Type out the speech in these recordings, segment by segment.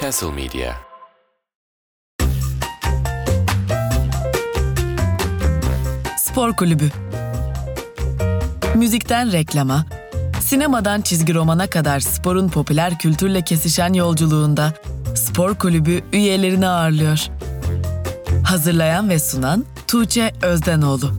Castle Media Spor Kulübü Müzikten reklama, sinemadan çizgi romana kadar sporun popüler kültürle kesişen yolculuğunda Spor Kulübü üyelerini ağırlıyor. Hazırlayan ve sunan Tuğçe Özdenoğlu.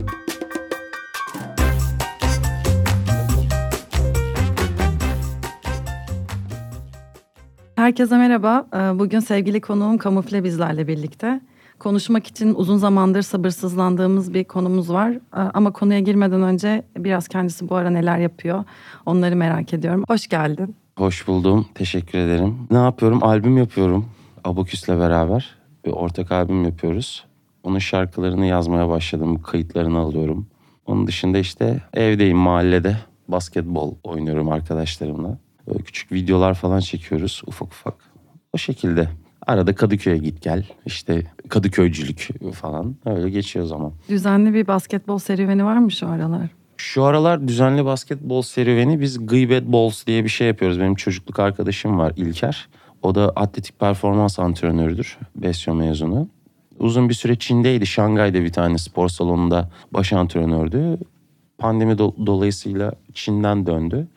Herkese merhaba. Ee, Bugün sevgili konuğum Kamufle bizlerle birlikte. Konuşmak için uzun zamandır sabırsızlandığımız bir konumuz var. Ee, Ama konuya girmeden önce biraz kendisi bu ara neler yapıyor onları merak ediyorum. Hoş geldin. Hoş buldum. Teşekkür ederim. Ne yapıyorum? Albüm yapıyorum. Abaküs'le beraber. Bir ortak albüm yapıyoruz. Onun şarkılarını yazmaya başladım. Kayıtlarını alıyorum. Onun dışında işte evdeyim mahallede. Basketbol oynuyorum arkadaşlarımla. Böyle küçük videolar falan çekiyoruz ufak ufak. O şekilde. Arada Kadıköy'e git gel. İşte Kadıköycülük falan. Öyle geçiyor zaman. Düzenli bir basketbol serüveni var mı şu aralar? Şu aralar düzenli basketbol serüveni biz Gıybet Balls diye bir şey yapıyoruz. Benim çocukluk arkadaşım var İlker. O da atletik performans antrenörüdür. Besyo mezunu. Uzun bir süre Çin'deydi. Şangay'da bir tane spor salonunda baş antrenördü. Pandemi do- dolayısıyla Çin'den döndü.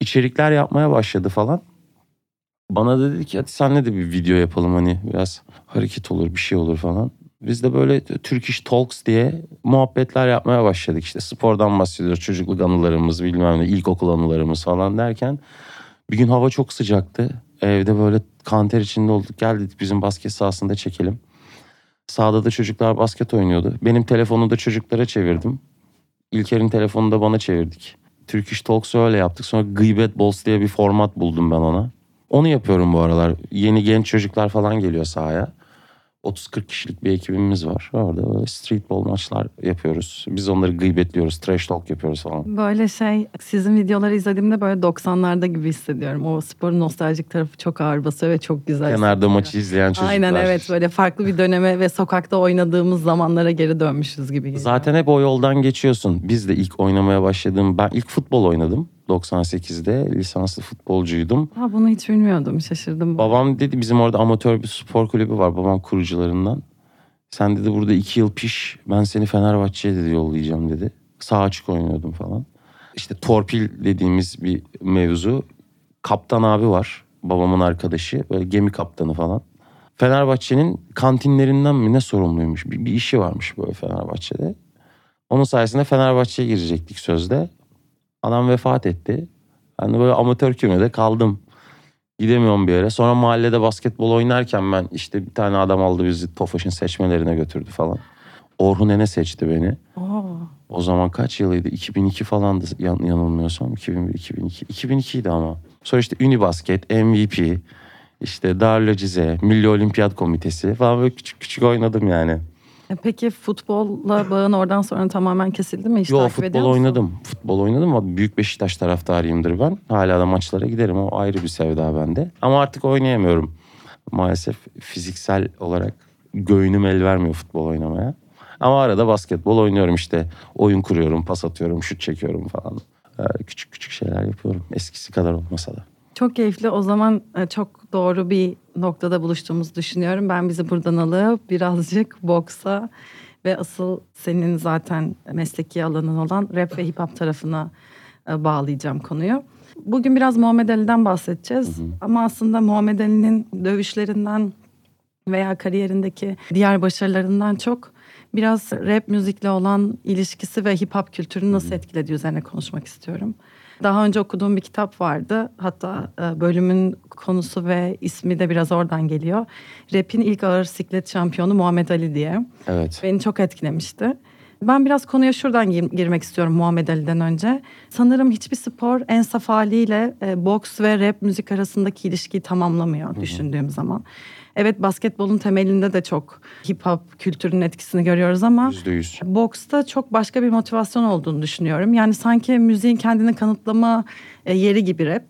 İçerikler yapmaya başladı falan. Bana da dedi ki hadi senle de bir video yapalım hani biraz hareket olur bir şey olur falan. Biz de böyle Turkish Talks diye muhabbetler yapmaya başladık. İşte spordan bahsediyoruz. Çocukluk anılarımız bilmem ne ilkokul anılarımız falan derken. Bir gün hava çok sıcaktı. Evde böyle kanter içinde olduk. Gel dedik bizim basket sahasında çekelim. Sağda da çocuklar basket oynuyordu. Benim telefonu da çocuklara çevirdim. İlker'in telefonunu da bana çevirdik. Turkish Talks'u öyle yaptık. Sonra Gıybet Balls diye bir format buldum ben ona. Onu yapıyorum bu aralar. Yeni genç çocuklar falan geliyor sahaya. 30-40 kişilik bir ekibimiz var. Orada böyle streetball maçlar yapıyoruz. Biz onları gıybetliyoruz, trash talk yapıyoruz falan. Böyle şey sizin videoları izlediğimde böyle 90'larda gibi hissediyorum. O sporun nostaljik tarafı çok ağır basıyor ve çok güzel. Kenarda maçı izleyen çocuklar. Aynen evet böyle farklı bir döneme ve sokakta oynadığımız zamanlara geri dönmüşüz gibi geliyor. Zaten hep o yoldan geçiyorsun. Biz de ilk oynamaya başladığım, ben ilk futbol oynadım. 98'de lisanslı futbolcuydum. Ha, bunu hiç bilmiyordum şaşırdım. Babam dedi bizim orada amatör bir spor kulübü var babam kurucularından. Sen dedi burada iki yıl piş ben seni Fenerbahçe'ye dedi yollayacağım dedi. Sağ açık oynuyordum falan. İşte torpil dediğimiz bir mevzu. Kaptan abi var babamın arkadaşı böyle gemi kaptanı falan. Fenerbahçe'nin kantinlerinden mi ne sorumluymuş bir, bir işi varmış böyle Fenerbahçe'de. Onun sayesinde Fenerbahçe'ye girecektik sözde. Adam vefat etti. Ben de böyle amatör kümede kaldım. Gidemiyorum bir yere. Sonra mahallede basketbol oynarken ben işte bir tane adam aldı bizi Tofaş'ın seçmelerine götürdü falan. Orhun Ene seçti beni. Oo. O zaman kaç yılıydı? 2002 falandı yan, yanılmıyorsam. 2001, 2002. 2002 idi ama. Sonra işte Unibasket, MVP, işte Darül Cize, Milli Olimpiyat Komitesi falan böyle küçük küçük oynadım yani. E Peki futbolla bağın oradan sonra tamamen kesildi mi? Hiç Yo futbol oynadım. Futbol oynadım ama Büyük Beşiktaş taraftarıyımdır ben. Hala da maçlara giderim. O ayrı bir sevda bende. Ama artık oynayamıyorum. Maalesef fiziksel olarak göğünüm el vermiyor futbol oynamaya. Ama arada basketbol oynuyorum işte. Oyun kuruyorum, pas atıyorum, şut çekiyorum falan. Öyle küçük küçük şeyler yapıyorum. Eskisi kadar olmasa da. Çok keyifli. O zaman e, çok doğru bir noktada buluştuğumuzu düşünüyorum. Ben bizi buradan alıp birazcık boksa ve asıl senin zaten mesleki alanın olan rap ve hip hop tarafına e, bağlayacağım konuyu. Bugün biraz Muhammed Ali'den bahsedeceğiz. Ama aslında Muhammed Ali'nin dövüşlerinden veya kariyerindeki diğer başarılarından çok biraz rap müzikle olan ilişkisi ve hip hop kültürünü nasıl etkilediği üzerine konuşmak istiyorum. Daha önce okuduğum bir kitap vardı. Hatta e, bölümün konusu ve ismi de biraz oradan geliyor. Rap'in ilk ağır siklet şampiyonu Muhammed Ali diye. Evet. Beni çok etkilemişti. Ben biraz konuya şuradan gir- girmek istiyorum Muhammed Ali'den önce. Sanırım hiçbir spor en saf haliyle e, boks ve rap müzik arasındaki ilişkiyi tamamlamıyor düşündüğüm zaman. Evet basketbolun temelinde de çok hip hop kültürünün etkisini görüyoruz ama Yüzde yüz. boksta çok başka bir motivasyon olduğunu düşünüyorum. Yani sanki müziğin kendini kanıtlama e, yeri gibi rap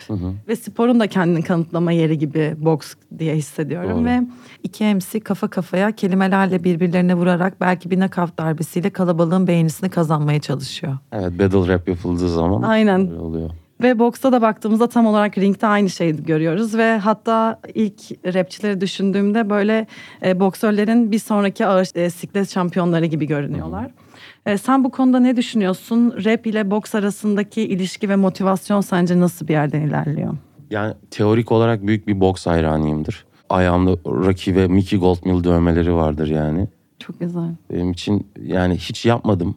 ve sporun da kendini kanıtlama yeri gibi boks diye hissediyorum Doğru. ve iki MC kafa kafaya kelimelerle birbirlerine vurarak belki bir knockout darbesiyle kalabalığın beğenisini kazanmaya çalışıyor. Evet battle rap yapıldığı zaman Aynen. oluyor. Ve boksta da baktığımızda tam olarak ringde aynı şeyi görüyoruz ve hatta ilk rapçileri düşündüğümde böyle e, boksörlerin bir sonraki ağır e, siklet şampiyonları gibi görünüyorlar. E, sen bu konuda ne düşünüyorsun? Rap ile boks arasındaki ilişki ve motivasyon sence nasıl bir yerden ilerliyor? Yani teorik olarak büyük bir boks hayranıyımdır. Ayağımda Rocky ve Mickey Goldmill dövmeleri vardır yani. Çok güzel. Benim için yani hiç yapmadım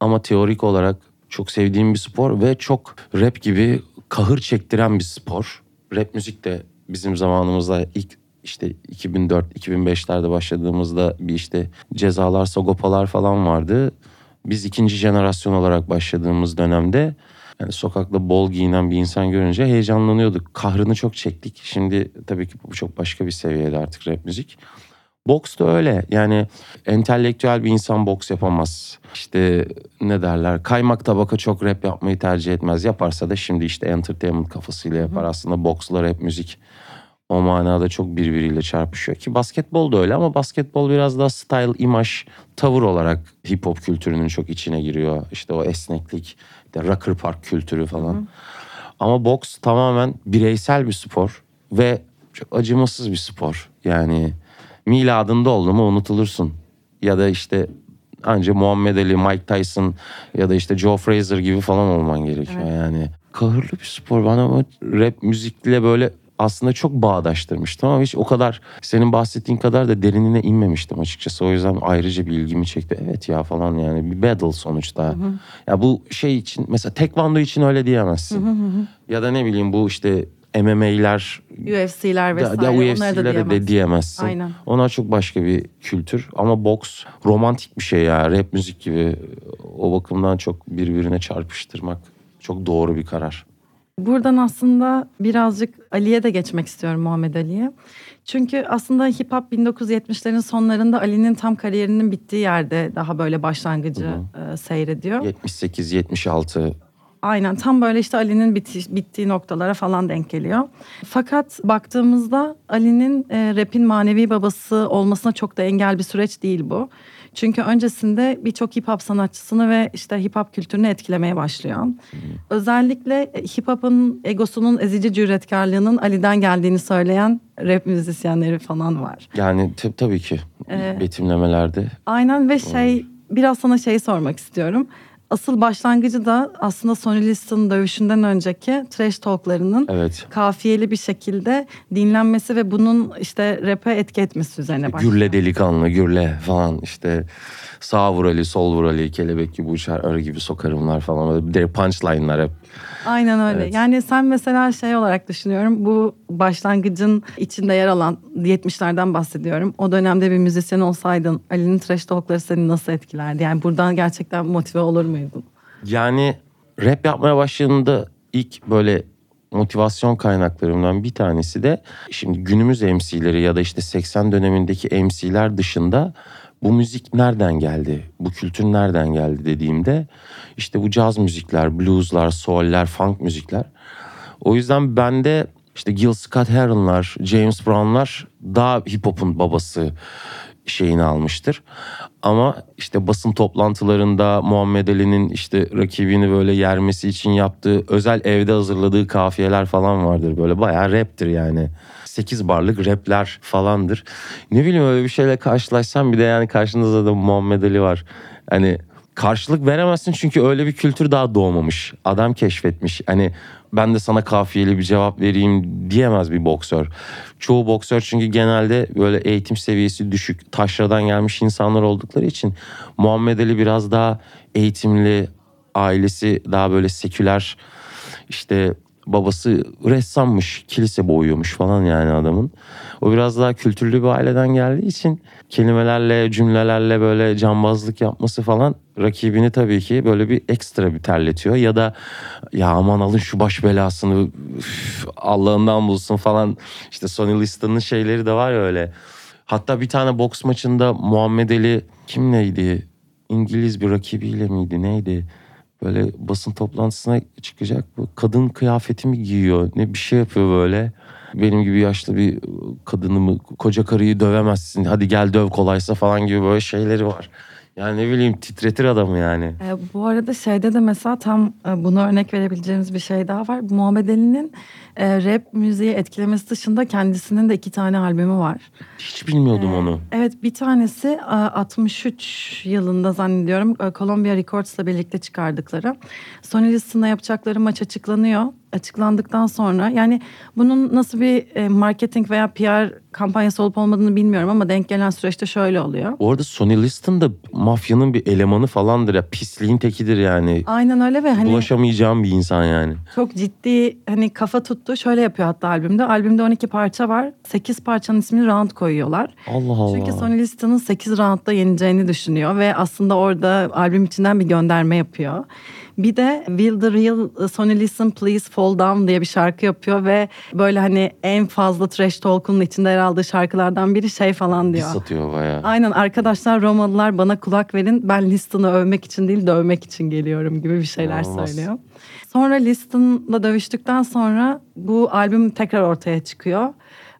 ama teorik olarak çok sevdiğim bir spor ve çok rap gibi kahır çektiren bir spor. Rap müzik de bizim zamanımızda ilk işte 2004-2005'lerde başladığımızda bir işte cezalar, sagopalar falan vardı. Biz ikinci jenerasyon olarak başladığımız dönemde yani sokakta bol giyinen bir insan görünce heyecanlanıyorduk. Kahrını çok çektik. Şimdi tabii ki bu çok başka bir seviyede artık rap müzik. Boks da öyle. Yani entelektüel bir insan boks yapamaz. İşte ne derler? Kaymak tabaka çok rap yapmayı tercih etmez. Yaparsa da şimdi işte entertainment kafasıyla yapar. Aslında boksla rap müzik o manada çok birbiriyle çarpışıyor ki basketbol da öyle ama basketbol biraz daha style, imaj, tavır olarak hip hop kültürünün çok içine giriyor. İşte o esneklik, işte rocker park kültürü falan. Hı hı. Ama boks tamamen bireysel bir spor ve çok acımasız bir spor. Yani miladında oldu mu unutulursun. Ya da işte anca Muhammed Ali, Mike Tyson ya da işte Joe Frazier gibi falan olman gerekiyor evet. yani. Kahırlı bir spor. Bana rap müzikle böyle aslında çok bağdaştırmıştım ama hiç o kadar senin bahsettiğin kadar da derinine inmemiştim açıkçası. O yüzden ayrıca bir ilgimi çekti. Evet ya falan yani bir battle sonuçta. Hı hı. Ya bu şey için mesela tekvando için öyle diyemezsin. Hı hı hı. Ya da ne bileyim bu işte MMA'ler, UFC'ler vesaire. Da, UFC'lere de diyemezsin. Aynen. Onlar çok başka bir kültür ama boks romantik bir şey ya. Rap müzik gibi o bakımdan çok birbirine çarpıştırmak çok doğru bir karar. Buradan aslında birazcık Ali'ye de geçmek istiyorum Muhammed Ali'ye. Çünkü aslında hip hop 1970'lerin sonlarında Ali'nin tam kariyerinin bittiği yerde daha böyle başlangıcı hı hı. seyrediyor. 78 76 Aynen tam böyle işte Ali'nin biti, bittiği noktalara falan denk geliyor. Fakat baktığımızda Ali'nin e, rap'in manevi babası olmasına çok da engel bir süreç değil bu. Çünkü öncesinde birçok hip hop sanatçısını ve işte hip hop kültürünü etkilemeye başlıyor. Özellikle hip hop'un egosunun ezici cüretkarlığının Ali'den geldiğini söyleyen rap müzisyenleri falan var. Yani tabii ki ee, betimlemelerde. Aynen ve şey biraz sana şey sormak istiyorum asıl başlangıcı da aslında Sonny Liston'un dövüşünden önceki trash talklarının evet. kafiyeli bir şekilde dinlenmesi ve bunun işte rap'e etki etmesi üzerine başlıyor. Gürle delikanlı, gürle falan işte sağ vur Ali, sol vur Ali, kelebek gibi uçar, arı gibi sokarımlar falan. Böyle punchline'lar hep. Aynen öyle. Evet. Yani sen mesela şey olarak düşünüyorum. Bu başlangıcın içinde yer alan 70'lerden bahsediyorum. O dönemde bir müzisyen olsaydın Ali'nin trash talkları seni nasıl etkilerdi? Yani buradan gerçekten motive olur muydun? Yani rap yapmaya başladığında ilk böyle motivasyon kaynaklarımdan bir tanesi de şimdi günümüz MC'leri ya da işte 80 dönemindeki MC'ler dışında bu müzik nereden geldi? Bu kültür nereden geldi dediğimde işte bu caz müzikler, blueslar, soul'ler, funk müzikler. O yüzden bende işte Gil Scott Heron'lar, James Brown'lar daha hip hop'un babası şeyini almıştır. Ama işte basın toplantılarında Muhammed Ali'nin işte rakibini böyle yermesi için yaptığı özel evde hazırladığı kafiyeler falan vardır. Böyle bayağı raptir yani. 8 barlık rapler falandır. Ne bileyim öyle bir şeyle karşılaşsam bir de yani karşınızda da Muhammed Ali var. Hani karşılık veremezsin çünkü öyle bir kültür daha doğmamış. Adam keşfetmiş. Hani ben de sana kafiyeli bir cevap vereyim diyemez bir boksör. Çoğu boksör çünkü genelde böyle eğitim seviyesi düşük, taşradan gelmiş insanlar oldukları için Muhammed Ali biraz daha eğitimli, ailesi daha böyle seküler işte babası ressammış, kilise boyuyormuş falan yani adamın. O biraz daha kültürlü bir aileden geldiği için kelimelerle, cümlelerle böyle cambazlık yapması falan rakibini tabii ki böyle bir ekstra bir terletiyor. Ya da ya aman alın şu baş belasını Allah'ından bulsun falan. İşte Sonny Liston'ın şeyleri de var ya öyle. Hatta bir tane boks maçında Muhammed Ali kim neydi? İngiliz bir rakibiyle miydi neydi? Böyle basın toplantısına çıkacak. Kadın kıyafetimi giyiyor. Ne bir şey yapıyor böyle. Benim gibi yaşlı bir kadını mı koca karıyı dövemezsin. Hadi gel döv kolaysa falan gibi böyle şeyleri var. Yani ne bileyim titretir adamı yani. E, bu arada şeyde de mesela tam e, buna örnek verebileceğimiz bir şey daha var. Muhammed Ali'nin e, rap müziği etkilemesi dışında kendisinin de iki tane albümü var. Hiç bilmiyordum Ee, onu. Evet bir tanesi e, 63 yılında zannediyorum e, Columbia Records'la birlikte çıkardıkları. Sony Liston'la yapacakları maç açıklanıyor. Açıklandıktan sonra yani bunun nasıl bir e, marketing veya PR kampanyası olup olmadığını bilmiyorum ama denk gelen süreçte şöyle oluyor. Bu arada Sonny Liston da mafyanın bir elemanı falandır ya. Pisliğin tekidir yani. Aynen öyle ve hani Bulaşamayacağım bir insan yani. çok ciddi hani kafa tuttu. Şöyle yapıyor hatta albümde. Albümde 12 parça var. 8 parçanın ismini round koyuyorlar. Allah Allah. Çünkü Sony Liston'ın 8 roundda yeneceğini düşünüyor ve aslında orada albüm içinden bir gönderme yapıyor. Bir de Will the Real Sony Listen Please Fall Down diye bir şarkı yapıyor ve böyle hani en fazla trash talk'un içinde yer aldığı şarkılardan biri şey falan Pis diyor. satıyor bayağı. Aynen arkadaşlar Romalılar bana kulak verin ben Liston'ı övmek için değil dövmek için geliyorum gibi bir şeyler İnanılmaz. söylüyor. Sonra Liston'la dövüştükten sonra bu albüm tekrar ortaya çıkıyor.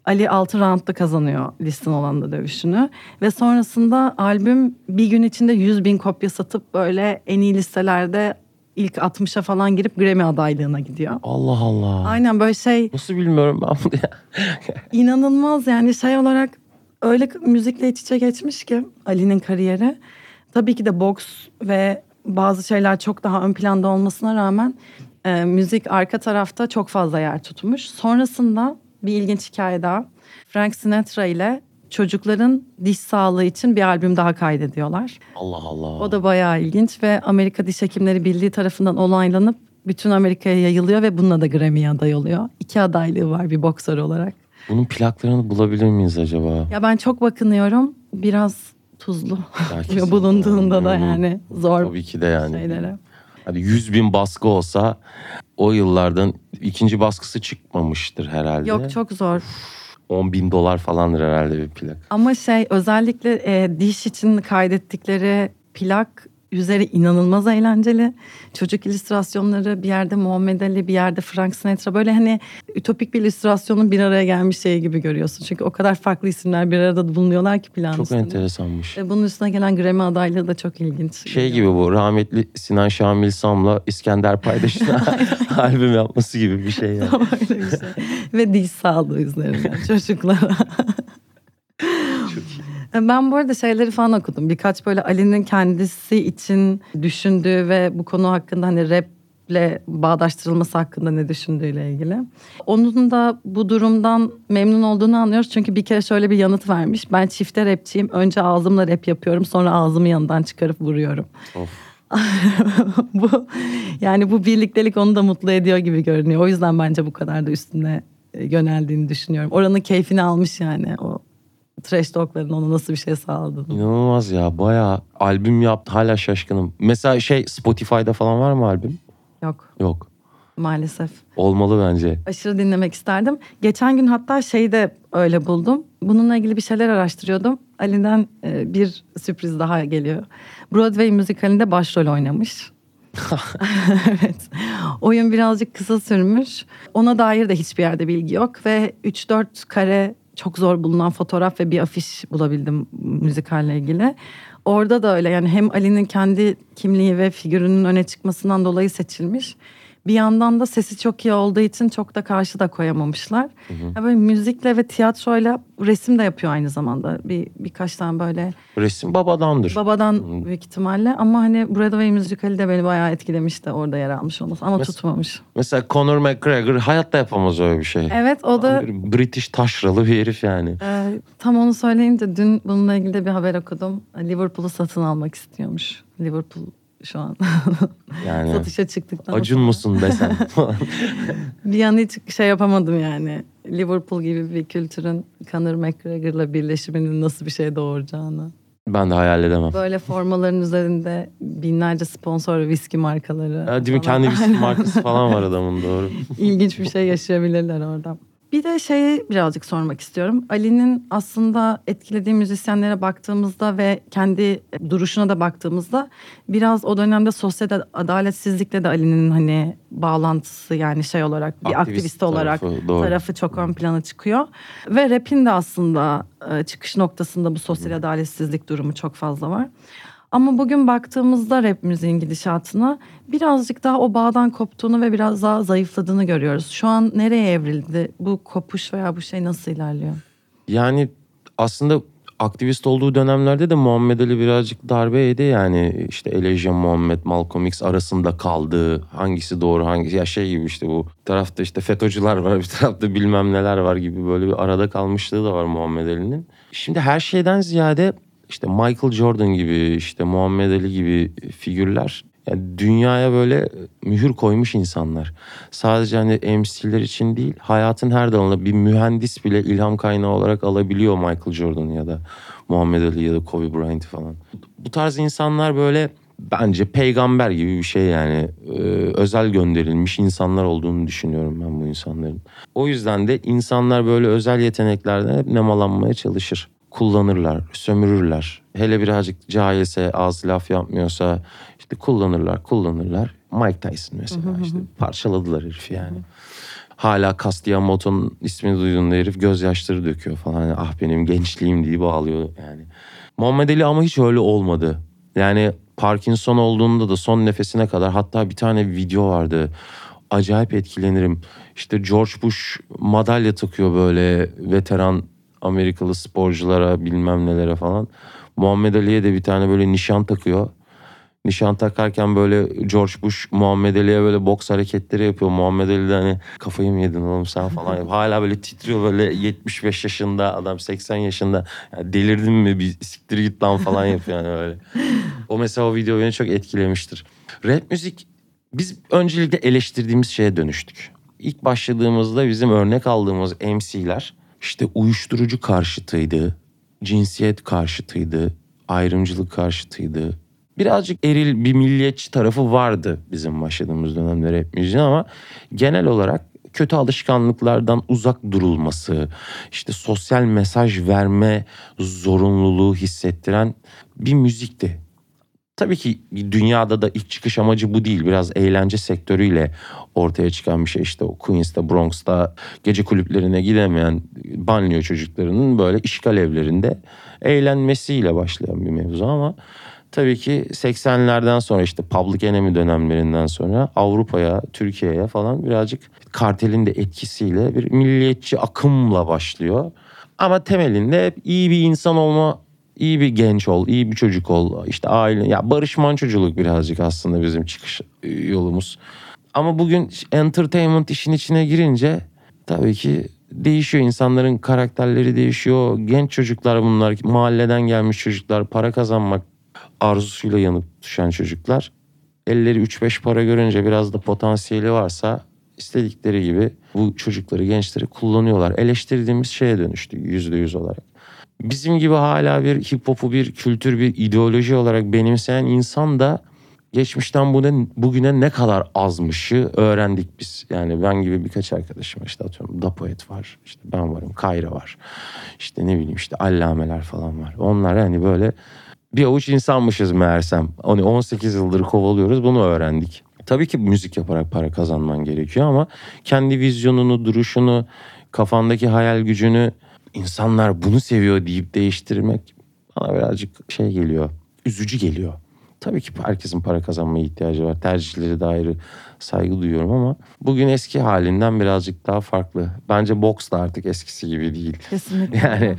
Ali 6 roundda kazanıyor Liston olan da dövüşünü. Ve sonrasında albüm bir gün içinde 100 bin kopya satıp böyle en iyi listelerde ilk 60'a falan girip Grammy adaylığına gidiyor. Allah Allah. Aynen böyle şey Nasıl bilmiyorum ben bunu ya. İnanılmaz yani şey olarak öyle müzikle iç içe geçmiş ki Ali'nin kariyeri. Tabii ki de boks ve bazı şeyler çok daha ön planda olmasına rağmen e, müzik arka tarafta çok fazla yer tutmuş. Sonrasında bir ilginç hikaye daha. Frank Sinatra ile çocukların diş sağlığı için bir albüm daha kaydediyorlar. Allah Allah. O da bayağı ilginç ve Amerika Diş Hekimleri Birliği tarafından onaylanıp bütün Amerika'ya yayılıyor ve bununla da Grammy'ye aday oluyor. İki adaylığı var bir boksör olarak. Bunun plaklarını bulabilir miyiz acaba? Ya ben çok bakınıyorum. Biraz tuzlu. Ya. Bulunduğunda da yani zor Tabii ki de yani. şeylere. Hadi 100 bin baskı olsa o yıllardan ikinci baskısı çıkmamıştır herhalde. Yok çok zor. 10 bin dolar falandır herhalde bir plak. Ama şey özellikle e, diş için kaydettikleri plak üzeri inanılmaz eğlenceli. Çocuk illüstrasyonları bir yerde Muhammed Ali bir yerde Frank Sinatra böyle hani ütopik bir illüstrasyonun bir araya gelmiş şey gibi görüyorsun. Çünkü o kadar farklı isimler bir arada bulunuyorlar ki plan Çok üstünde. enteresanmış. Ve bunun üstüne gelen Grammy adaylığı da çok ilginç. Şey gibi bu rahmetli Sinan Şamil Sam'la İskender Paydaş'ın albüm yapması gibi bir şey yani. Tam öyle bir şey. Ve diş sağlığı üzerine çocuklara. Ben bu arada şeyleri falan okudum. Birkaç böyle Ali'nin kendisi için düşündüğü ve bu konu hakkında hani raple bağdaştırılması hakkında ne düşündüğüyle ilgili. Onun da bu durumdan memnun olduğunu anlıyoruz. Çünkü bir kere şöyle bir yanıt vermiş. Ben çifte rapçiyim. Önce ağzımla rap yapıyorum. Sonra ağzımı yanından çıkarıp vuruyorum. Of. bu yani bu birliktelik onu da mutlu ediyor gibi görünüyor. O yüzden bence bu kadar da üstüne e, yöneldiğini düşünüyorum. Oranın keyfini almış yani o trash talkların ona nasıl bir şey sağladığını. İnanılmaz ya bayağı albüm yaptı hala şaşkınım. Mesela şey Spotify'da falan var mı albüm? Yok Yok. maalesef. Olmalı bence. Aşırı dinlemek isterdim. Geçen gün hatta şeyi de öyle buldum. Bununla ilgili bir şeyler araştırıyordum. Ali'den e, bir sürpriz daha geliyor. Broadway müzikalinde başrol oynamış. evet. Oyun birazcık kısa sürmüş. Ona dair de hiçbir yerde bilgi yok ve 3-4 kare çok zor bulunan fotoğraf ve bir afiş bulabildim müzikalle ilgili. Orada da öyle yani hem Ali'nin kendi kimliği ve figürünün öne çıkmasından dolayı seçilmiş. Bir yandan da sesi çok iyi olduğu için çok da karşı da koyamamışlar. Ya Böyle müzikle ve tiyatroyla resim de yapıyor aynı zamanda. Bir birkaç tane böyle Resim babadandır. babadan büyük ihtimalle ama hani Broadway müzikali de beni bayağı etkilemişti orada yer almış olması ama Mes- tutmamış. Mesela Conor McGregor hayatta yapamaz öyle bir şey. Evet o da British taşralı bir herif yani. e, tam onu söyleyince dün bununla ilgili de bir haber okudum. Liverpool'u satın almak istiyormuş. Liverpool şu an Yani satışa çıktıktan acun sonra. musun desen. Bir an hiç şey yapamadım yani. Liverpool gibi bir kültürün Conor McGregor'la birleşiminin nasıl bir şey doğuracağını. ben de hayal edemem. Böyle formaların üzerinde binlerce sponsor ve viski markaları. Ya, değil mi? Kendi bir markası falan var adamın doğru. İlginç bir şey yaşayabilirler orada. Bir de şeyi birazcık sormak istiyorum. Ali'nin aslında etkilediği müzisyenlere baktığımızda ve kendi duruşuna da baktığımızda biraz o dönemde sosyal adaletsizlikle de Ali'nin hani bağlantısı yani şey olarak bir Aktivist aktivist, olarak tarafı, doğru. tarafı çok ön plana çıkıyor. Ve rap'in de aslında e, çıkış noktasında bu sosyal adaletsizlik durumu çok fazla var. Ama bugün baktığımızda rap müziğin gidişatına birazcık daha o bağdan koptuğunu ve biraz daha zayıfladığını görüyoruz. Şu an nereye evrildi? Bu kopuş veya bu şey nasıl ilerliyor? Yani aslında aktivist olduğu dönemlerde de Muhammed Ali birazcık darbe yedi yani işte Elijah Muhammed, Malcolm X arasında kaldı. Hangisi doğru hangisi ya şey gibi işte bu tarafta işte FETÖ'cüler var bir tarafta bilmem neler var gibi böyle bir arada kalmışlığı da var Muhammed Ali'nin. Şimdi her şeyden ziyade işte Michael Jordan gibi işte Muhammed Ali gibi figürler yani dünyaya böyle mühür koymuş insanlar. Sadece hani MC'ler için değil, hayatın her dalında bir mühendis bile ilham kaynağı olarak alabiliyor Michael Jordan ya da Muhammed Ali ya da Kobe Bryant falan. Bu tarz insanlar böyle bence peygamber gibi bir şey yani ee, özel gönderilmiş insanlar olduğunu düşünüyorum ben bu insanların. O yüzden de insanlar böyle özel yeteneklerden hep nemalanmaya çalışır kullanırlar, sömürürler. Hele birazcık cahilse, az laf yapmıyorsa işte kullanırlar, kullanırlar. Mike Tyson mesela işte parçaladılar herifi yani. Hala Moton ismini duyduğunda herif gözyaşları döküyor falan. Hani, ah benim gençliğim diye bağlıyor yani. Muhammed Ali ama hiç öyle olmadı. Yani Parkinson olduğunda da son nefesine kadar hatta bir tane video vardı. Acayip etkilenirim. İşte George Bush madalya takıyor böyle veteran Amerikalı sporculara bilmem nelere falan. Muhammed Ali'ye de bir tane böyle nişan takıyor. Nişan takarken böyle George Bush Muhammed Ali'ye böyle boks hareketleri yapıyor. Muhammed Ali de hani kafayı mı yedin oğlum sen falan. Hala böyle titriyor böyle 75 yaşında adam 80 yaşında. Yani delirdin mi bir siktir git lan falan yapıyor yani öyle. O mesela o video beni çok etkilemiştir. Rap müzik biz öncelikle eleştirdiğimiz şeye dönüştük. İlk başladığımızda bizim örnek aldığımız MC'ler işte uyuşturucu karşıtıydı, cinsiyet karşıtıydı, ayrımcılık karşıtıydı. Birazcık eril bir milliyetçi tarafı vardı bizim başladığımız dönemde rap müziğin ama genel olarak kötü alışkanlıklardan uzak durulması, işte sosyal mesaj verme zorunluluğu hissettiren bir müzikti. Tabii ki dünyada da ilk çıkış amacı bu değil. Biraz eğlence sektörüyle ortaya çıkan bir şey. İşte o Queens'ta, Bronx'ta gece kulüplerine gidemeyen banliyö çocuklarının böyle işgal evlerinde eğlenmesiyle başlayan bir mevzu ama tabii ki 80'lerden sonra işte Public Enemy dönemlerinden sonra Avrupa'ya, Türkiye'ye falan birazcık kartelin de etkisiyle bir milliyetçi akımla başlıyor. Ama temelinde hep iyi bir insan olma iyi bir genç ol, iyi bir çocuk ol. İşte aile ya Barış Mançoculuk birazcık aslında bizim çıkış e, yolumuz. Ama bugün entertainment işin içine girince tabii ki değişiyor. insanların karakterleri değişiyor. Genç çocuklar bunlar. Mahalleden gelmiş çocuklar. Para kazanmak arzusuyla yanıp düşen çocuklar. Elleri 3-5 para görünce biraz da potansiyeli varsa istedikleri gibi bu çocukları, gençleri kullanıyorlar. Eleştirdiğimiz şeye dönüştü yüzde yüz olarak bizim gibi hala bir hip hop'u bir kültür bir ideoloji olarak benimseyen insan da geçmişten bugüne, bugüne ne kadar azmışı öğrendik biz. Yani ben gibi birkaç arkadaşım işte atıyorum Dapoet var, işte ben varım, Kayra var. İşte ne bileyim işte Allameler falan var. Onlar yani böyle bir avuç insanmışız meğersem. Hani 18 yıldır kovalıyoruz bunu öğrendik. Tabii ki müzik yaparak para kazanman gerekiyor ama kendi vizyonunu, duruşunu, kafandaki hayal gücünü insanlar bunu seviyor deyip değiştirmek bana birazcık şey geliyor. Üzücü geliyor. Tabii ki herkesin para kazanmaya ihtiyacı var. Tercihleri de ayrı saygı duyuyorum ama bugün eski halinden birazcık daha farklı. Bence boks da artık eskisi gibi değil. Kesinlikle. Yani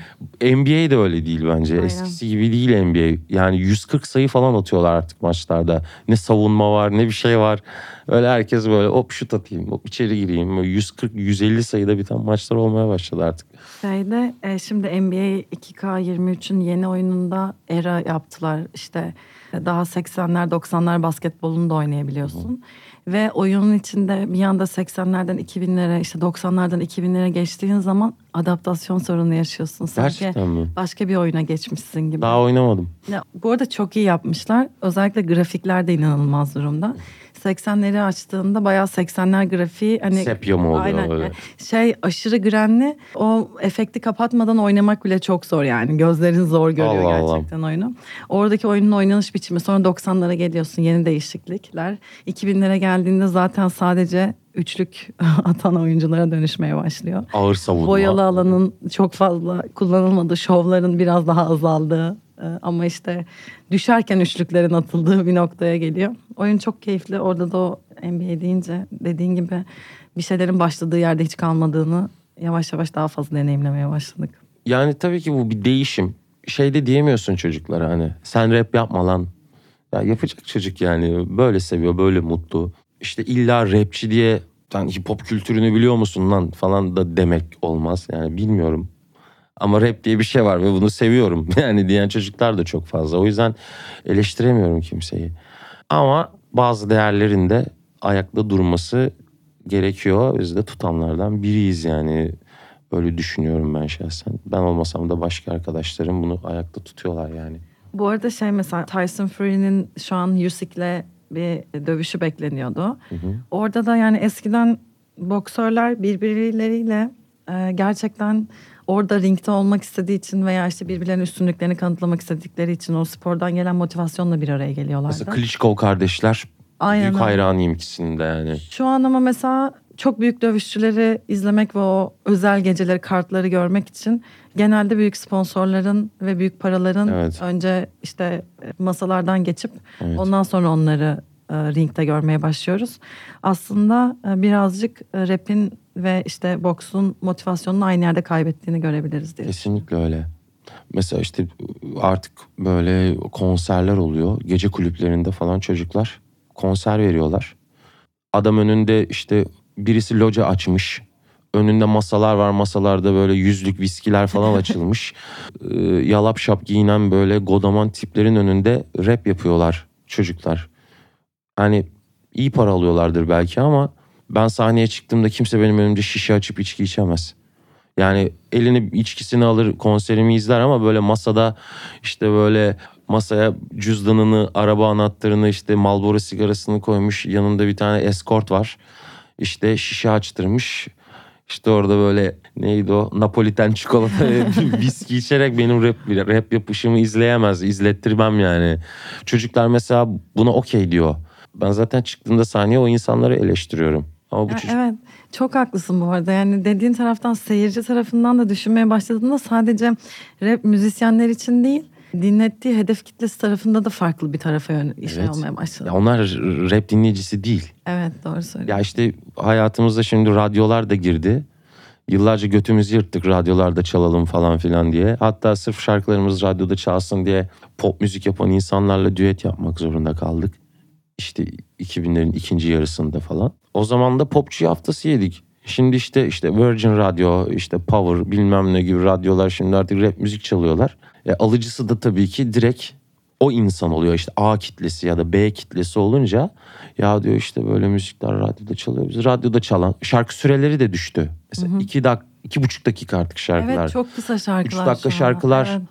NBA de öyle değil bence. Aynen. Eskisi gibi değil NBA. Yani 140 sayı falan atıyorlar artık maçlarda. Ne savunma var ne bir şey var. Öyle herkes böyle hop şut atayım, hop içeri gireyim. 140-150 sayıda biten maçlar olmaya başladı artık. Şeyde e, şimdi NBA 2K23'ün yeni oyununda era yaptılar. İşte daha 80'ler 90'lar basketbolunu da oynayabiliyorsun. Hı. Ve oyunun içinde bir anda 80'lerden 2000'lere işte 90'lardan 2000'lere geçtiğin zaman adaptasyon sorunu yaşıyorsun. Sanki Gerçekten mi? Başka bir oyuna geçmişsin gibi. Daha oynamadım. Ya, bu arada çok iyi yapmışlar. Özellikle grafikler de inanılmaz durumda. 80'leri açtığında bayağı 80'ler grafiği hani sepya mı oluyor aynen, öyle? Şey aşırı grenli. O efekti kapatmadan oynamak bile çok zor yani. Gözlerin zor görüyor Allah gerçekten Allah. oyunu. Oradaki oyunun oynanış biçimi sonra 90'lara geliyorsun yeni değişiklikler. 2000'lere geldiğinde zaten sadece üçlük atan oyunculara dönüşmeye başlıyor. Ağır savunma. Boyalı alanın çok fazla kullanılmadığı, şovların biraz daha azaldığı ama işte düşerken üçlüklerin atıldığı bir noktaya geliyor. Oyun çok keyifli. Orada da o NBA deyince dediğin gibi bir şeylerin başladığı yerde hiç kalmadığını yavaş yavaş daha fazla deneyimlemeye başladık. Yani tabii ki bu bir değişim. Şey de diyemiyorsun çocuklara hani sen rap yapma lan. Ya yapacak çocuk yani böyle seviyor böyle mutlu. İşte illa rapçi diye sen hip hop kültürünü biliyor musun lan falan da demek olmaz. Yani bilmiyorum. Ama rap diye bir şey var ve bunu seviyorum. Yani diyen çocuklar da çok fazla. O yüzden eleştiremiyorum kimseyi. Ama bazı değerlerin de ayakta durması gerekiyor. Biz de tutanlardan biriyiz yani. Öyle düşünüyorum ben şahsen. Ben olmasam da başka arkadaşlarım bunu ayakta tutuyorlar yani. Bu arada şey mesela Tyson Fury'nin şu an Usyk'le bir dövüşü bekleniyordu. Hı hı. Orada da yani eskiden boksörler birbirleriyle e, gerçekten orada ringde olmak istediği için veya işte birbirlerinin üstünlüklerini kanıtlamak istedikleri için o spordan gelen motivasyonla bir araya geliyorlardı. Mesela Klitschko kardeşler Aynen büyük hayranıyım ikisinin de yani. Şu an ama mesela çok büyük dövüşçüleri izlemek ve o özel geceleri, kartları görmek için genelde büyük sponsorların ve büyük paraların Evet. önce işte masalardan geçip Evet. ondan sonra onları e, ringde görmeye başlıyoruz. Aslında e, birazcık e, rap'in ve işte boksun motivasyonunu aynı yerde kaybettiğini görebiliriz diye. Kesinlikle öyle. Mesela işte artık böyle konserler oluyor. Gece kulüplerinde falan çocuklar konser veriyorlar. Adam önünde işte birisi loca açmış. Önünde masalar var. Masalarda böyle yüzlük viskiler falan açılmış. Ee, Yalap şap giyinen böyle godaman tiplerin önünde rap yapıyorlar çocuklar. Hani iyi para alıyorlardır belki ama ben sahneye çıktığımda kimse benim önümde şişe açıp içki içemez. Yani elini içkisini alır konserimi izler ama böyle masada işte böyle masaya cüzdanını, araba anahtarını işte Marlboro sigarasını koymuş. Yanında bir tane eskort var. İşte şişe açtırmış. İşte orada böyle neydi o Napoliten çikolata viski içerek benim rap, rap yapışımı izleyemez. izlettirmem yani. Çocuklar mesela buna okey diyor. Ben zaten çıktığımda sahneye o insanları eleştiriyorum. Ama bu Ya çocuk Evet çok haklısın bu arada yani dediğin taraftan seyirci tarafından da düşünmeye başladığında sadece rap müzisyenler için değil dinlettiği hedef kitlesi tarafında da farklı bir tarafa yön şey Evet. olmaya başladı. ya onlar rap dinleyicisi değil. Evet doğru söylüyorsun. Ya işte hayatımızda şimdi radyolar da girdi. Yıllarca götümüzü yırttık radyolarda çalalım falan filan diye. Hatta sırf şarkılarımız radyoda çalsın diye pop müzik yapan insanlarla düet yapmak zorunda kaldık. İşte 2000'lerin ikinci yarısında falan. O zaman da popçu haftası yedik. Şimdi işte işte Virgin Radio, işte Power bilmem ne gibi radyolar şimdi artık rap müzik çalıyorlar. E, alıcısı da tabii ki direkt o insan oluyor. İşte A kitlesi ya da B kitlesi olunca ya diyor işte böyle müzikler radyoda çalıyor. Biz radyoda çalan şarkı süreleri de düştü. Mesela iki dak iki buçuk dakika artık şarkılar. Evet çok kısa şarkılar. Üç dakika şarkılar Evet.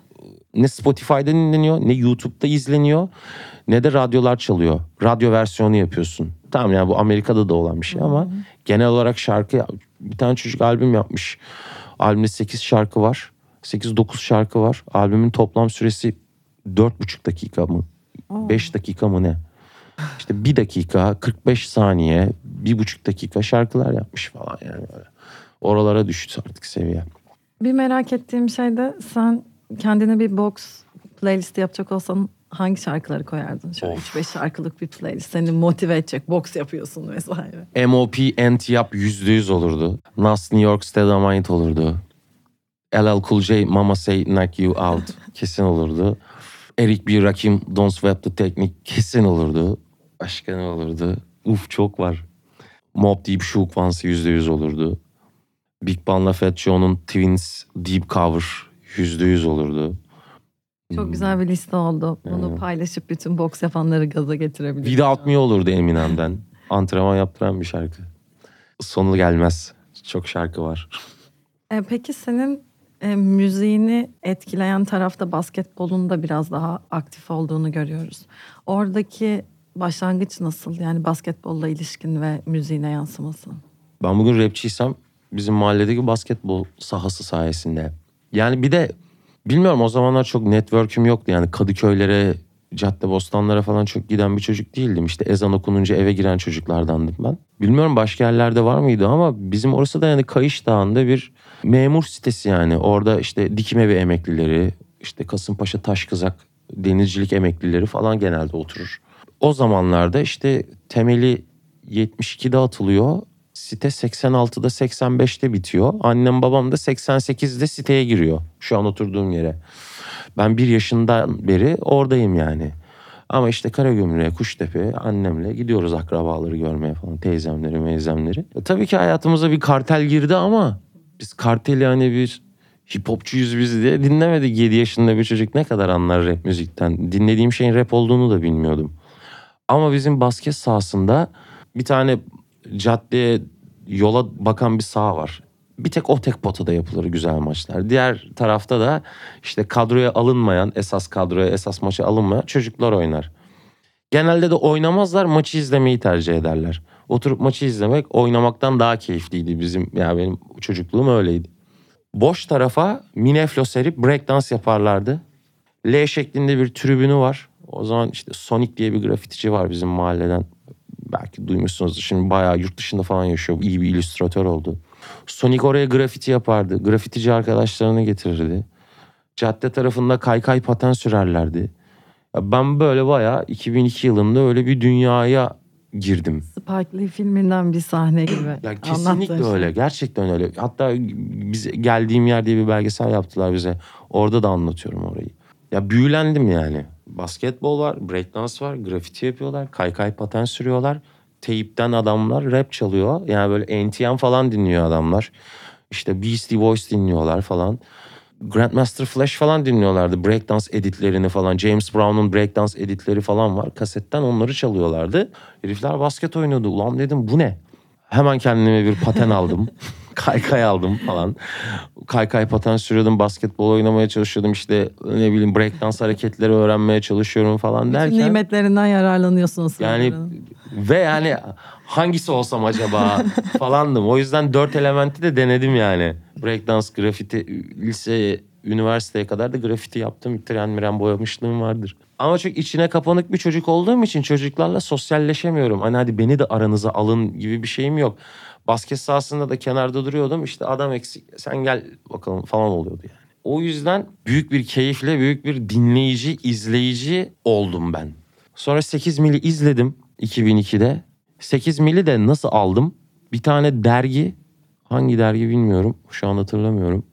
Ne Spotify'da dinleniyor ne YouTube'da izleniyor ne de radyolar çalıyor. Radyo versiyonu yapıyorsun. Tamam yani bu Amerika'da da olan bir şey ama genel olarak şarkı bir tane çocuk albüm yapmış. Albümde 8 şarkı var. 8-9 şarkı var. Albümün toplam süresi 4,5 dakika mı? 5 dakika mı ne? İşte 1 dakika 45 saniye 1,5 dakika şarkılar yapmış falan yani böyle. Oralara düştü artık seviye. Bir merak ettiğim şey de sen kendine bir box playlist yapacak olsan hangi şarkıları koyardın? Şöyle Of. 3-5 şarkılık bir playlist seni motive edecek. Box yapıyorsun vesaire. MOP Anti-Yap %100 olurdu. Nas New York State olurdu. LL Cool J Mama Say Knock You Out kesin olurdu. Eric B. Rakim Don't Swap the Technique kesin olurdu. Başka ne olurdu? Uf çok var. Mob Deep Shook One'sı %100 olurdu. Big Bun'la Fat Joe'nun Twins Deep Cover %100 olurdu. Çok güzel bir liste oldu. Bunu Evet. paylaşıp bütün box yapanları gaza getirebiliriz. Without Me olurdu Eminem'den. Antrenman yaptıran bir şarkı. Sonu gelmez. Çok şarkı var. E, peki senin e, müziğini etkileyen tarafta basketbolun da biraz daha aktif olduğunu görüyoruz. Oradaki başlangıç nasıl? Yani basketbolla ilişkin ve müziğine yansıması. Ben bugün rapçiysem bizim mahalledeki basketbol sahası sayesinde. Yani bir de bilmiyorum o zamanlar çok network'üm yoktu. Yani Kadıköylere, cadde bostanlara falan çok giden bir çocuk değildim. İşte ezan okununca eve giren çocuklardandım ben. Bilmiyorum başka yerlerde var mıydı ama bizim orası da yani Kayış Dağı'nda bir memur sitesi yani. Orada işte dikim evi emeklileri, işte Kasımpaşa Taşkızak denizcilik emeklileri falan genelde oturur. O zamanlarda işte temeli 72'de atılıyor. Site 86'da 85'te bitiyor. Annem babam da 88'de siteye giriyor. Şu an oturduğum yere. Ben bir yaşından beri oradayım yani. Ama işte Karagümrük'e, Kuştepe annemle gidiyoruz akrabaları görmeye falan. Teyzemleri, meyzemleri. E, tabii ki hayatımıza bir kartel girdi ama biz karteli hani bir hip hopçuyuz biz diye dinlemedik. 7 yaşında bir çocuk ne kadar anlar rap müzikten. Dinlediğim şeyin rap olduğunu da bilmiyordum. Ama bizim basket sahasında bir tane caddeye yola bakan bir saha var. Bir tek o tek potada yapılır güzel maçlar. Diğer tarafta da işte kadroya alınmayan, esas kadroya, esas maça alınmayan çocuklar oynar. Genelde de oynamazlar, maçı izlemeyi tercih ederler. Oturup maçı izlemek oynamaktan daha keyifliydi bizim. Yani benim çocukluğum öyleydi. Boş tarafa mineflo serip breakdance yaparlardı. L şeklinde bir tribünü var. O zaman işte Sonic diye bir grafitici var bizim mahalleden. Belki duymuşsunuz. Şimdi bayağı yurt dışında falan yaşıyor. İyi bir illüstratör oldu. Sonic oraya grafiti yapardı. Grafitici arkadaşlarını getirirdi. Cadde tarafında kaykay paten sürerlerdi. Ben böyle bayağı 2002 yılında öyle bir dünyaya girdim. Spike filminden bir sahne gibi. Ya kesinlikle Anlattığın öyle. şey. Gerçekten öyle. Hatta biz geldiğim yer diye bir belgesel yaptılar bize. Orada da anlatıyorum orayı. Ya büyülendim yani. Basketbol var, breakdance var, grafiti yapıyorlar, kaykay paten sürüyorlar. Teyipten adamlar rap çalıyor. Yani böyle NTM falan dinliyor adamlar. İşte Beastie Boys dinliyorlar falan. Grandmaster Flash falan dinliyorlardı. Breakdance editlerini falan. James Brown'un breakdance editleri falan var. Kasetten onları çalıyorlardı. Herifler basket oynuyordu. Ulan dedim bu ne? Hemen kendime bir paten aldım. kaykay aldım falan. Kaykay paten sürüyordum. Basketbol oynamaya çalışıyordum. İşte ne bileyim breakdance hareketleri öğrenmeye çalışıyorum falan Bütün derken. nimetlerinden yararlanıyorsunuz. Yani ve yani hangisi olsam acaba falandım. O yüzden dört elementi de denedim yani. Breakdance, grafiti, lise, üniversiteye kadar da grafiti yaptım. Tren miren boyamışlığım vardır. Ama çok içine kapanık bir çocuk olduğum için çocuklarla sosyalleşemiyorum. Hani hadi beni de aranıza alın gibi bir şeyim yok. Basket sahasında da kenarda duruyordum. İşte adam eksik sen gel bakalım falan oluyordu yani. O yüzden büyük bir keyifle büyük bir dinleyici, izleyici oldum ben. Sonra 8 mili izledim 2002'de. 8 mili de nasıl aldım? Bir tane dergi, hangi dergi bilmiyorum. Şu an hatırlamıyorum.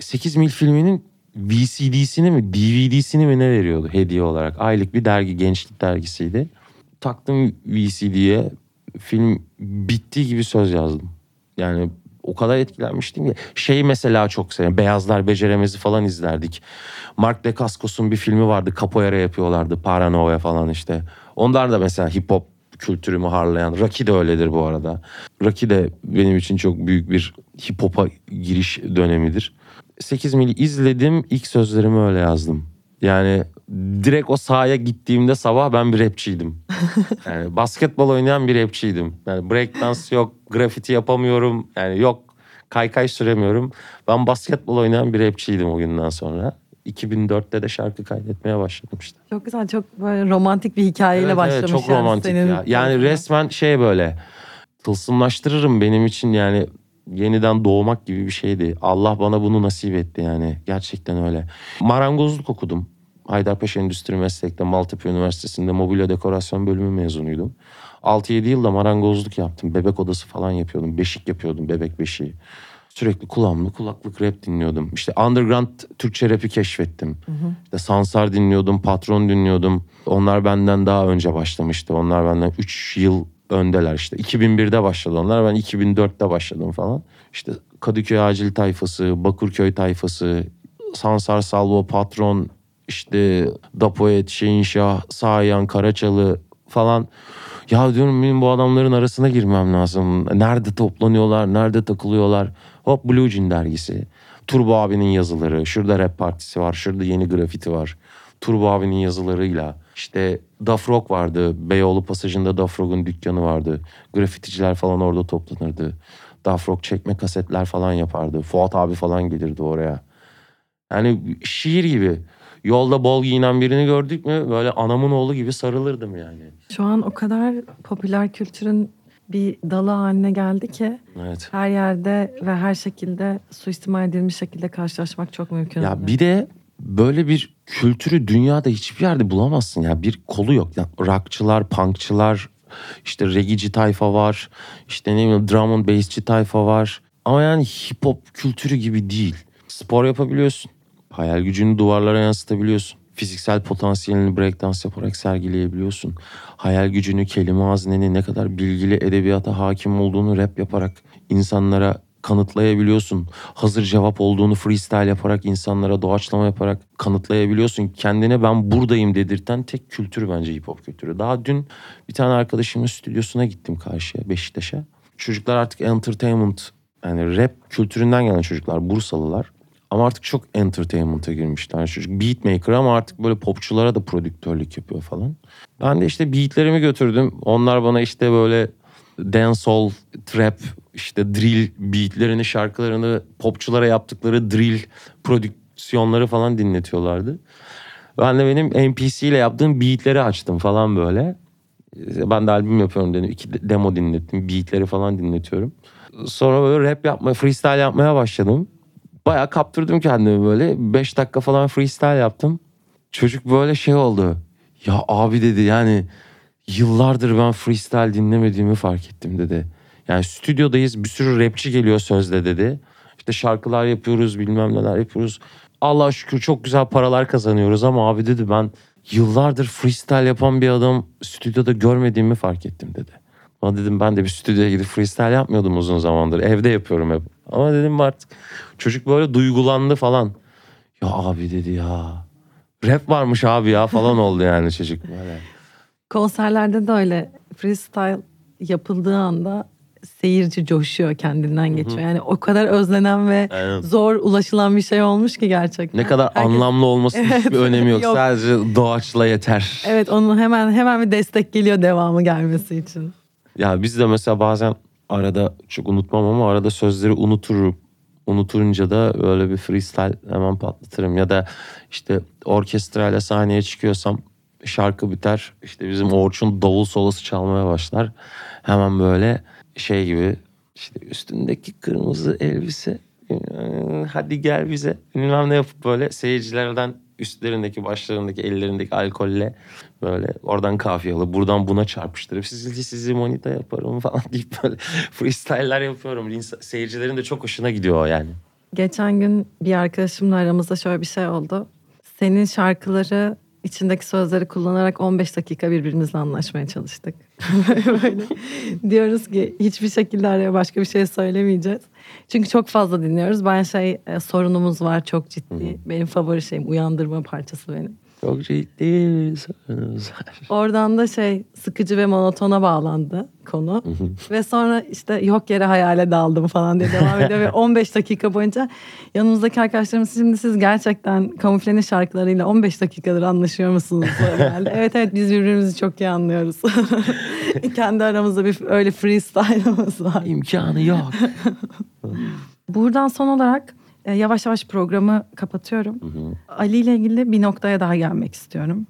8 mil filminin VCD'sini mi DVD'sini mi ne veriyordu hediye olarak. Aylık bir dergi, gençlik dergisiydi. Taktım VCD'ye. Film bittiği gibi söz yazdım. Yani o kadar etkilenmiştim ki. Şey mesela çok seviyorum. Beyazlar Beceremez'i falan izlerdik. Mark Dacascos'un bir filmi vardı. Capoeira yapıyorlardı. Paranoia falan işte. Onlar da mesela hip hop kültürümü harlayan. Rocky de öyledir bu arada. Rocky de benim için çok büyük bir hip hop'a giriş dönemidir. 8 mili izledim. İlk sözlerimi öyle yazdım. Yani direkt o sahaya gittiğimde sabah ben bir rapçiydim. Yani basketbol oynayan bir rapçiydim. Yani breakdance yok, grafiti yapamıyorum. Yani yok kaykay süremiyorum. Ben basketbol oynayan bir rapçiydim o günden sonra. 2004'te de şarkı kaydetmeye başladım işte. Çok güzel, çok böyle romantik bir hikayeyle Evet, evet, başlamış. çok yani romantik senin ya. Yani resmen şey böyle tılsımlaştırırım benim için yani yeniden doğmak gibi bir şeydi. Allah bana bunu nasip etti yani. Gerçekten öyle. Marangozluk okudum. Haydarpaşa Endüstri Meslek'te Maltepe Üniversitesi'nde mobilya dekorasyon bölümü mezunuydum. 6-7 yılda marangozluk yaptım. Bebek odası falan yapıyordum. Beşik yapıyordum. Bebek beşiği. Sürekli kulağımda kulaklık rap dinliyordum. İşte underground Türkçe rap'i keşfettim. İşte Sansar dinliyordum, Patron dinliyordum. Onlar benden daha önce başlamıştı. Onlar benden 3 yıl öndeler işte. 2001'de başladı onlar. Ben 2004'te başladım falan. İşte Kadıköy Acil tayfası, Bakırköy tayfası, Sansar Salvo, Patron, işte Dapoet, Şehinşah, Sayan, Karaçalı falan. Ya diyorum benim bu adamların arasına girmem lazım. Nerede toplanıyorlar, nerede takılıyorlar. Hop Blue Jean dergisi. Turbo abinin yazıları. Şurada rap partisi var, şurada yeni grafiti var. Turbo abinin yazılarıyla. İşte Dafrog vardı. Beyoğlu pasajında Dafrog'un dükkanı vardı. Grafiticiler falan orada toplanırdı. Dafrog çekme kasetler falan yapardı. Fuat abi falan gelirdi oraya. Yani şiir gibi. Yolda bol giyinen birini gördük mü böyle anamın oğlu gibi sarılırdım yani. Şu an o kadar popüler kültürün bir dalı haline geldi ki Evet. her yerde ve her şekilde suistimal edilmiş şekilde karşılaşmak çok mümkün. Ya bir de böyle bir kültürü dünyada hiçbir yerde bulamazsın ya. Bir kolu yok. Yani rockçılar, punkçılar, işte regici tayfa var. işte ne bileyim drum and bassçi tayfa var. Ama yani hip hop kültürü gibi değil. Spor yapabiliyorsun. Hayal gücünü duvarlara yansıtabiliyorsun. Fiziksel potansiyelini breakdance yaparak sergileyebiliyorsun. Hayal gücünü, kelime hazneni, ne kadar bilgili edebiyata hakim olduğunu rap yaparak insanlara kanıtlayabiliyorsun. Hazır cevap olduğunu freestyle yaparak insanlara doğaçlama yaparak kanıtlayabiliyorsun. Kendine ben buradayım dedirten tek kültür bence hip hop kültürü. Daha dün bir tane arkadaşımın stüdyosuna gittim karşıya Beşiktaş'a. Çocuklar artık entertainment yani rap kültüründen gelen çocuklar Bursalılar. Ama artık çok entertainment'a girmişler. Çocuk beatmaker ama artık böyle popçulara da prodüktörlük yapıyor falan. Ben de işte beatlerimi götürdüm. Onlar bana işte böyle dancehall, trap, işte drill beatlerini, şarkılarını popçulara yaptıkları drill prodüksiyonları falan dinletiyorlardı. Ben de benim MPC ile yaptığım beatleri açtım falan böyle. Ben de albüm yapıyorum dedim. İki demo dinlettim. Beatleri falan dinletiyorum. Sonra böyle rap yapmaya, freestyle yapmaya başladım. Bayağı kaptırdım kendimi böyle. Beş dakika falan freestyle yaptım. Çocuk böyle şey oldu. Ya abi dedi yani yıllardır ben freestyle dinlemediğimi fark ettim dedi. Yani stüdyodayız bir sürü rapçi geliyor sözde dedi. İşte şarkılar yapıyoruz bilmem neler yapıyoruz. Allah şükür çok güzel paralar kazanıyoruz ama abi dedi ben yıllardır freestyle yapan bir adam stüdyoda görmediğimi fark ettim dedi. Ama dedim ben de bir stüdyoya gidip freestyle yapmıyordum uzun zamandır. Evde yapıyorum hep. Ama dedim artık çocuk böyle duygulandı falan. Ya abi dedi ya. Rap varmış abi ya falan oldu yani çocuk böyle. Konserlerde de öyle freestyle yapıldığı anda seyirci coşuyor kendinden geçiyor. Yani o kadar özlenen ve Aynen. zor ulaşılan bir şey olmuş ki gerçekten. Ne kadar Herkes- anlamlı olması Evet, hiçbir önemi yok. yok. Sadece doğaçla yeter. Evet onun hemen hemen bir destek geliyor devamı gelmesi için. Ya biz de mesela bazen arada çok unutmam ama arada sözleri unuturum. Unutunca da öyle bir freestyle hemen patlatırım. Ya da işte orkestrayla sahneye çıkıyorsam şarkı biter. İşte bizim Orçun davul solosu çalmaya başlar. Hemen böyle şey gibi işte üstündeki kırmızı elbise "Ee, hadi gel bize bilmem ne yapıp böyle seyircilerden üstlerindeki başlarındaki ellerindeki alkolle böyle oradan kafiye alıp buradan buna çarpıştırıp sizi sizi monita yaparım falan deyip böyle freestyle'ler yapıyorum. Seyircilerin de çok hoşuna gidiyor o yani. Geçen gün bir arkadaşımla aramızda şöyle bir şey oldu. Senin şarkıları içindeki sözleri kullanarak 15 dakika birbirimizle anlaşmaya çalıştık. Böyle diyoruz ki hiçbir şekilde araya başka bir şey söylemeyeceğiz. Çünkü çok fazla dinliyoruz. Ben şey e, sorunumuz var çok ciddi. Benim favori şeyim uyandırma parçası benim. Çok ciddi sorunuz var. Oradan da şey sıkıcı ve monotona bağlandı konu. ve sonra işte yok yere hayale daldım falan diye devam ediyor. ve 15 dakika boyunca yanımızdaki arkadaşlarımız şimdi siz gerçekten kamufleni şarkılarıyla 15 dakikadır anlaşıyor musunuz? Evet evet biz birbirimizi çok iyi anlıyoruz. Kendi aramızda bir öyle freestyle'ımız var. İmkanı yok. Buradan son olarak e, yavaş yavaş programı kapatıyorum. Ali ile ilgili bir noktaya daha gelmek istiyorum.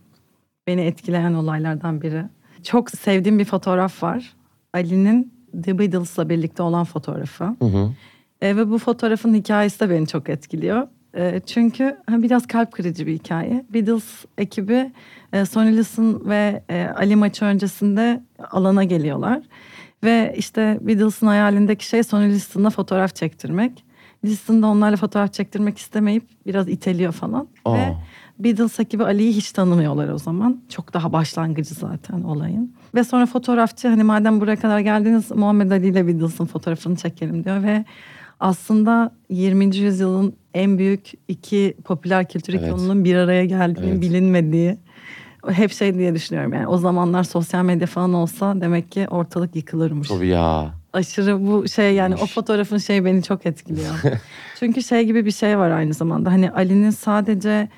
Beni etkileyen olaylardan biri. Çok sevdiğim bir fotoğraf var. Ali'nin The Beatles'la birlikte olan fotoğrafı. Hı hı. E, ve bu fotoğrafın hikayesi de beni çok etkiliyor. E, çünkü biraz kalp kırıcı bir hikaye. Beatles ekibi e, Sonny Liston ve e, Ali maçı öncesinde alana geliyorlar. Ve işte Beatles'ın hayalindeki şey Sonny Liston'la fotoğraf çektirmek. Liston da onlarla fotoğraf çektirmek istemeyip biraz iteliyor falan. Aa. Ve Beatles ekibi Ali'yi hiç tanımıyorlar o zaman. Çok daha başlangıcı zaten olayın. Ve sonra fotoğrafçı hani madem buraya kadar geldiniz Muhammed Ali ile Beatles'ın fotoğrafını çekelim diyor ve aslında 20. yüzyılın en büyük iki popüler kültür Evet. ikonunun bir araya geldiğinin Evet. bilinmediği hep şey diye düşünüyorum yani o zamanlar sosyal medya falan olsa demek ki ortalık yıkılırmış. Tabii ya. Aşırı bu şey yani o fotoğrafın şey beni çok etkiliyor. Çünkü şey gibi bir şey var aynı zamanda. Hani Ali'nin sadece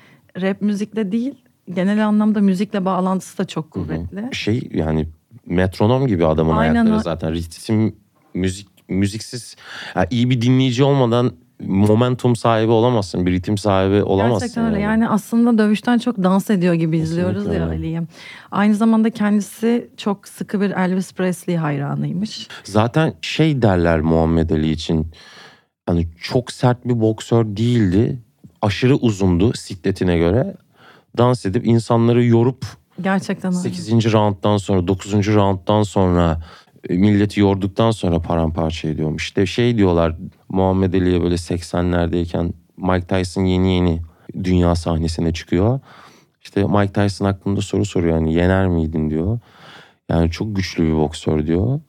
rap müzikle değil genel anlamda müzikle bağlantısı da çok kuvvetli. Şey yani metronom gibi adamın Aynen hayatları o- zaten. Ritim, müzik, müziksiz. Ya iyi bir dinleyici olmadan momentum sahibi olamazsın. Bir ritim sahibi olamazsın. Gerçekten öyle. Yani aslında dövüşten çok dans ediyor gibi izliyoruz Kesinlikle ya. Ali'yi. Aynı zamanda kendisi çok sıkı bir Elvis Presley hayranıymış. Zaten şey derler Muhammed Ali için. Hani çok sert bir boksör değildi aşırı uzundu sikletine göre. Dans edip insanları yorup Gerçekten öyle. 8. rounddan sonra 9. rounddan sonra milleti yorduktan sonra paramparça ediyormuş. İşte şey diyorlar Muhammed Ali'ye böyle 80'lerdeyken Mike Tyson yeni yeni dünya sahnesine çıkıyor. İşte Mike Tyson hakkında soru soruyor yani yener miydin diyor. Yani çok güçlü bir boksör diyor.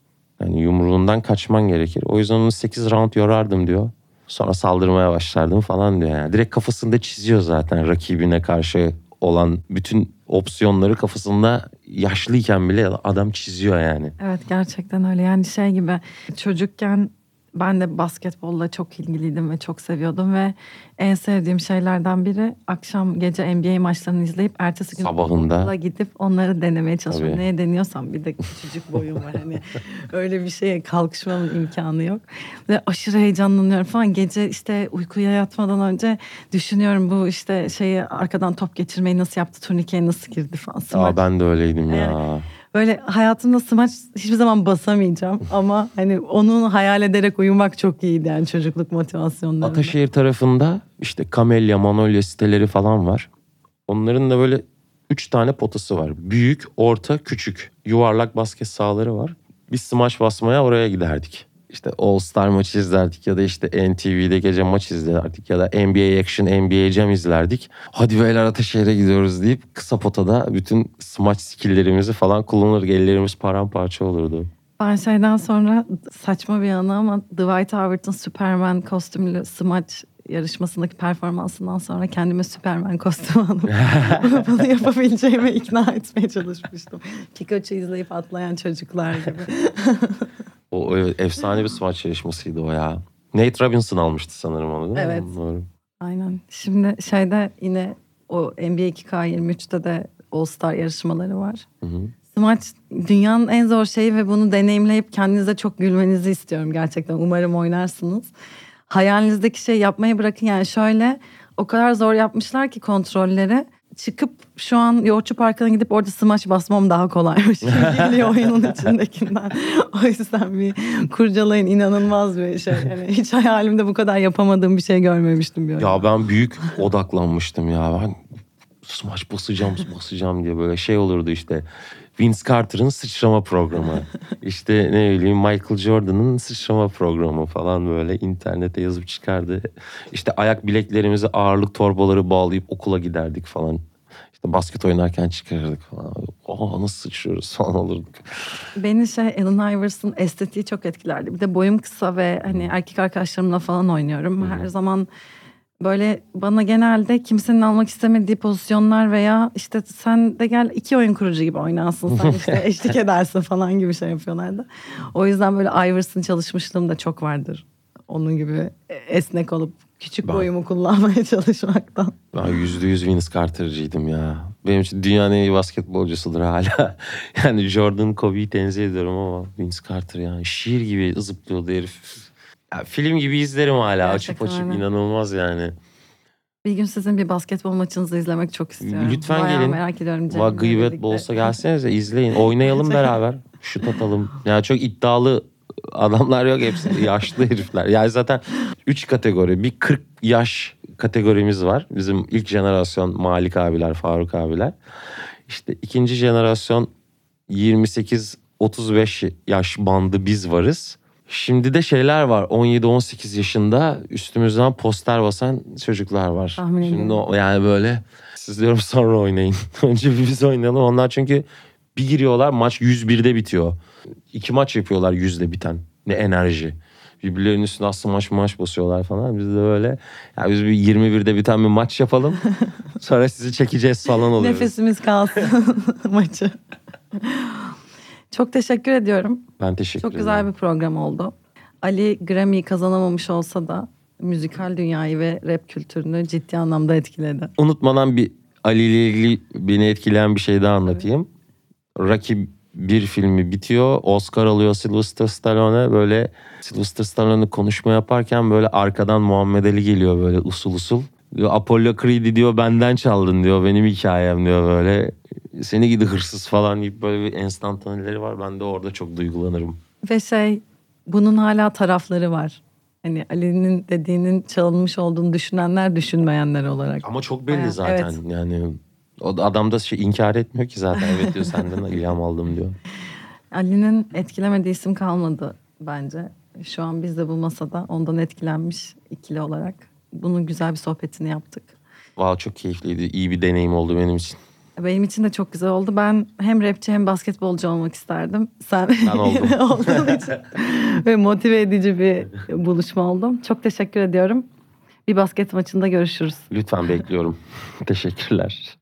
Yani yumruğundan kaçman gerekir. O yüzden onu 8 round yorardım diyor. Sonra saldırmaya başlardım falan diyor yani. Direkt kafasında çiziyor zaten rakibine karşı olan bütün opsiyonları kafasında yaşlıyken bile adam çiziyor yani. Evet gerçekten öyle. Yani şey gibi çocukken ben de basketbolla çok ilgiliydim ve çok seviyordum ve en sevdiğim şeylerden biri akşam gece NBA maçlarını izleyip ertesi gün Sabahında. okula gidip onları denemeye. Tabii. Neye deniyorsam bir de küçücük boyum var hani öyle bir şeye kalkışmamın imkanı yok. Ve aşırı heyecanlanıyorum falan. Gece işte uykuya yatmadan önce düşünüyorum bu işte şeyi arkadan top geçirmeyi nasıl yaptı, turnikeye nasıl girdi falan. Aa, ben de öyleydim ya. Yani- Böyle hayatımda smaç hiçbir zaman basamayacağım ama hani onun hayal ederek uyumak çok iyiydi yani çocukluk motivasyonlarında. Ataşehir tarafında işte Kamelya, Manolya siteleri falan var. Onların da böyle üç tane potası var. Büyük, orta, küçük. Yuvarlak basket sahaları var. Biz smaç basmaya oraya giderdik. İşte All Star maçı izlerdik ya da işte NTV'de gece maç izlerdik ya da NBA Action, NBA Jam izlerdik. Hadi beyler Ataşehir'e gidiyoruz deyip kısa potada bütün smaç skilllerimizi falan kullanır. Ellerimiz paramparça olurdu. Ben şeyden sonra saçma bir anı ama Dwight Howard'ın Superman kostümlü smaç yarışmasındaki performansından sonra kendime Superman kostümü alıp bunu yapabileceğime ikna etmeye çalışmıştım. Pikachu izleyip atlayan çocuklar gibi. O, o efsane bir smaç yarışmasıydı o ya. Nate Robinson almıştı sanırım onu değil mi? Evet. Doğru. Aynen. Şimdi şeyde yine o NBA 2K23'te de All Star yarışmaları var. Hı hı. Smaç dünyanın en zor şeyi ve bunu deneyimleyip kendinize çok gülmenizi istiyorum gerçekten. Umarım oynarsınız. Hayalinizdeki şey yapmayı bırakın yani şöyle o kadar zor yapmışlar ki kontrolleri. Çıkıp şu an Yoğurtçu Parkı'na gidip orada smaç basmam daha kolaymış geliyor oyunun içindekinden. O yüzden bir kurcalayın inanılmaz bir şey. Yani hiç hayalimde bu kadar yapamadığım bir şey görmemiştim bir. Ya ben büyük odaklanmıştım ya. Ben smaç basacağım basacağım diye böyle şey olurdu işte. Vince Carter'ın sıçrama programı. işte ne bileyim Michael Jordan'ın sıçrama programı falan böyle internete yazıp çıkardı. İşte ayak bileklerimizi ağırlık torbaları bağlayıp okula giderdik falan. İşte basket oynarken çıkarırdık falan. Oha nasıl sıçrıyoruz falan olurduk. Beni şey Allen Iverson estetiği çok etkilerdi. Bir de boyum kısa ve hani erkek arkadaşlarımla falan oynuyorum. Her zaman böyle bana genelde kimsenin almak istemediği pozisyonlar veya işte sen de gel iki oyun kurucu gibi oynansın sen işte eşlik edersin falan gibi şey yapıyorlardı. O yüzden böyle Iverson çalışmışlığım da çok vardır. Onun gibi esnek olup küçük Ben- boyumu kullanmaya çalışmaktan. Ben yüzde yüz Vince Carter'cıydım ya. Benim için dünyanın en iyi basketbolcusudur hala. Yani Jordan, Kobe'yi tenzih ediyorum ama Vince Carter yani şiir gibi zıplıyordu herif. Ya film gibi izlerim hala Gerçekten açıp açıp öyle. inanılmaz yani. Bir gün sizin bir basketbol maçınızı izlemek çok istiyorum. Lütfen Bayağı gelin. merak ediyorum. Va Cem'le gıybet birlikte. bolsa gelsenize izleyin. Oynayalım beraber. Şut atalım. Yani çok iddialı adamlar yok hepsi yaşlı herifler. Yani zaten 3 kategori. Bir 40 yaş kategorimiz var. Bizim ilk jenerasyon Malik abiler, Faruk abiler. İşte ikinci jenerasyon 28-35 yaş bandı biz varız. Şimdi de şeyler var 17-18 yaşında üstümüzden poster basan çocuklar var. Tahmin Şimdi o, yani böyle siz diyorum sonra oynayın. Önce bir biz oynayalım. Onlar çünkü bir giriyorlar maç 101'de bitiyor. İki maç yapıyorlar yüzde biten. Ne enerji. Birbirlerinin üstüne aslında maç maç basıyorlar falan. Biz de böyle ya biz bir 21'de biten bir maç yapalım. sonra sizi çekeceğiz falan oluyoruz. Nefesimiz kalsın maçı. Çok teşekkür ediyorum. Ben teşekkür Çok ederim. güzel bir program oldu. Ali Grammy kazanamamış olsa da müzikal dünyayı ve rap kültürünü ciddi anlamda etkiledi. unutmadan bir Ali ile ilgili beni etkileyen bir şey daha anlatayım. Rocky bir filmi bitiyor. Oscar alıyor Sylvester Stallone. Böyle Sylvester Stallone konuşma yaparken böyle arkadan Muhammed Ali geliyor böyle usul usul. Diyor, Apollo Creed'i diyor benden çaldın diyor. Benim hikayem diyor böyle. Seni gidi hırsız falan deyip böyle bir enstantaneleri var. Ben de orada çok duygulanırım. Ve şey bunun hala tarafları var. Hani Ali'nin dediğinin çalınmış olduğunu düşünenler düşünmeyenler olarak. Ama çok belli Evet, zaten evet. yani. O da- adam da şey inkar etmiyor ki zaten. Evet diyor senden ilham aldım diyor. Ali'nin etkilemediği isim kalmadı bence. Şu an biz de bu masada ondan etkilenmiş ikili olarak. Bunun güzel bir sohbetini yaptık. Valla çok keyifliydi. İyi bir deneyim oldu benim için. Benim için de çok güzel oldu. Ben hem rapçi hem basketbolcu olmak isterdim. Sen Ben oldum. olduğun için. Ve motive edici bir buluşma oldu. Çok teşekkür ediyorum. Bir basket maçında görüşürüz. Lütfen bekliyorum. Teşekkürler.